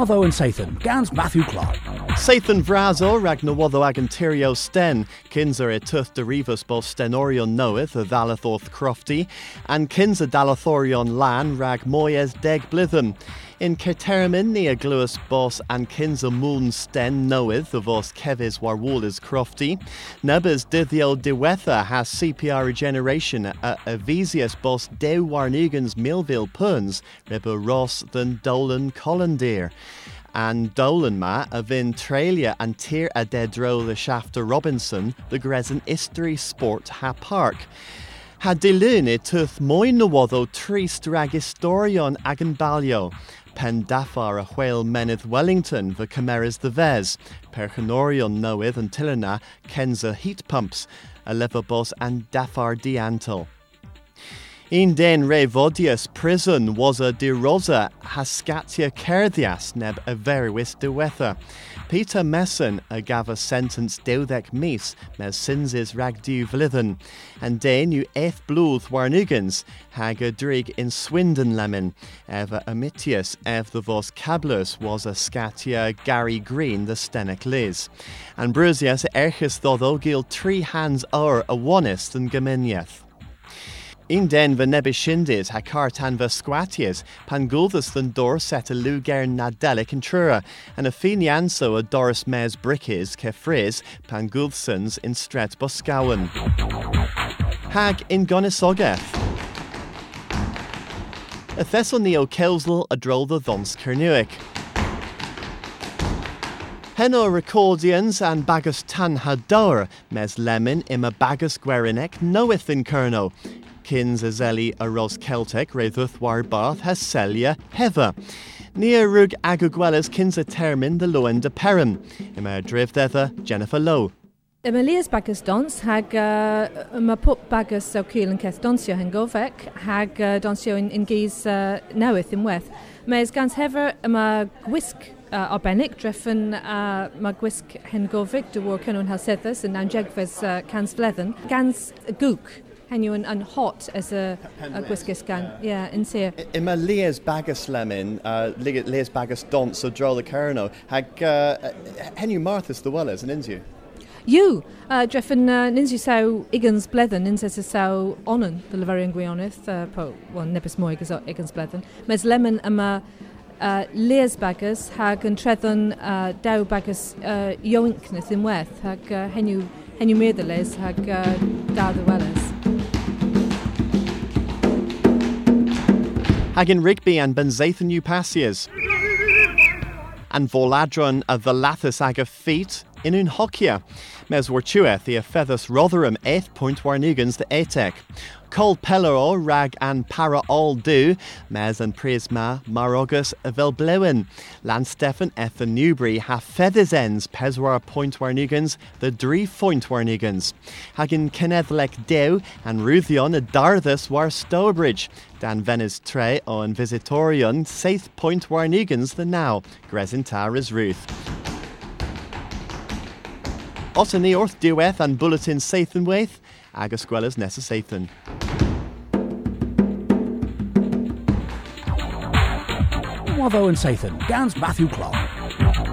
Watho and Sathan, Gans Matthew Clark. Sathan Vrazo rag na waddo ag sten, kinser e tuth de rivus bo stenorion knoweth a thalathorth crofty, and kinser dalathorion lan rag moyes deg blithen. In Ketermin ni a gluas bos and kinser moon sten knoweth the vos kevis war warwalers crofty. Nubbers dithio diwetha has CPR regeneration a, a visius bos deu warnugans Millville puns, ribber Ross than Dolan Collandeer and Dolan ma a vin and tir a dedro the Shafter Robinson the Gresen History Sport ha Park. Ha dilyn e tuth moyn na trist rag historion ag an balio. Pen dafar a whale menydd Wellington the Cameras the Vez, perchanorion nowydd and tilena Kenza heat pumps, a levabos and dafar diantal. In den re vodius prison was a de rosa hascatia cerdias neb a verwis diwetha. Peter Messen a gava sentence deudec mis mes sinses rag du vlithen, and den u eth blúth warnugans hag a drig in Swindon lemon, eva amitius ev the vos cablus was a scatia Gary Green the stenic liz. And brusias erchus thodo gil three hands o'er a wanist and geminieth. In den va nebishindis ha cartan va squatias, pan guldas than dor set a luger nadelic and trura, and a finianso a doris mes brickis ke frizz in stret boscawen. Hag in gonisogeth. A Thessalnio Kelsel a drolda thons Kernuic. Heno recordians and bagus tan hador, mes lemon ima bagus guerinek knoweth in Kerno. Kins Azeli a Ros Celtic Redwth War Bath Haselia Heather. Nia Rug Agugwelas Kins a Termin the Loen de Perrin. Yma Drivdetha Jennifer Lowe. Emilias Lias bagus dons hag uh, yma pwp bagus o cil yn ceth donsio hyn gofec hag uh, donsio yn, yn gys uh, newydd unwaith. Mae'r gans hefer yma gwisg uh, arbennig, dreffyn uh, mae gwisg hyn gofig dy wr cynnwn halseddus yn 90 uh, cans fledden, gans gŵc henw yn, yn hot as a, a gwisgus gan, yeah, in sir. Ima Leas bagus lemon, uh, Leas bagus dons o dro the Carno, hag uh, henw Marthas the Wellers yn insiw. You, uh, dreffen uh, nins yw saw igans bledden, nins ys saw onan, the Leverian Gwioneth, uh, po, well, nebys mwy igans bledden. Mes lemon yma uh, leas bagus hag yn treddon uh, daw bagus uh, ioincneth yn weth hag uh, henw, henw meddylus hag uh, dad y welys. Hag in Rigby and Benzathan Passiers. And Voladron a Valathus ag a feet in un hocia. Mes wartueth i a feathus Rotherham eighth point warnugans the etec. Col Pellero rag and para all do, mes and prisma marogus vel blewin. Lan Stefan eth and Newbury ha feathers ends peswar point warnugans the dree point warnugans. Hagin Kennethlek dew and Ruthion a darthus war Stourbridge. Dan Venice tre on visitorion saith point warnugans the now. Gresintar is Ruth. Os yn ni wrth diwedd and bulletin yn weith, agus gwelys nes. Watho and Sathan, Gans Matthew Clark.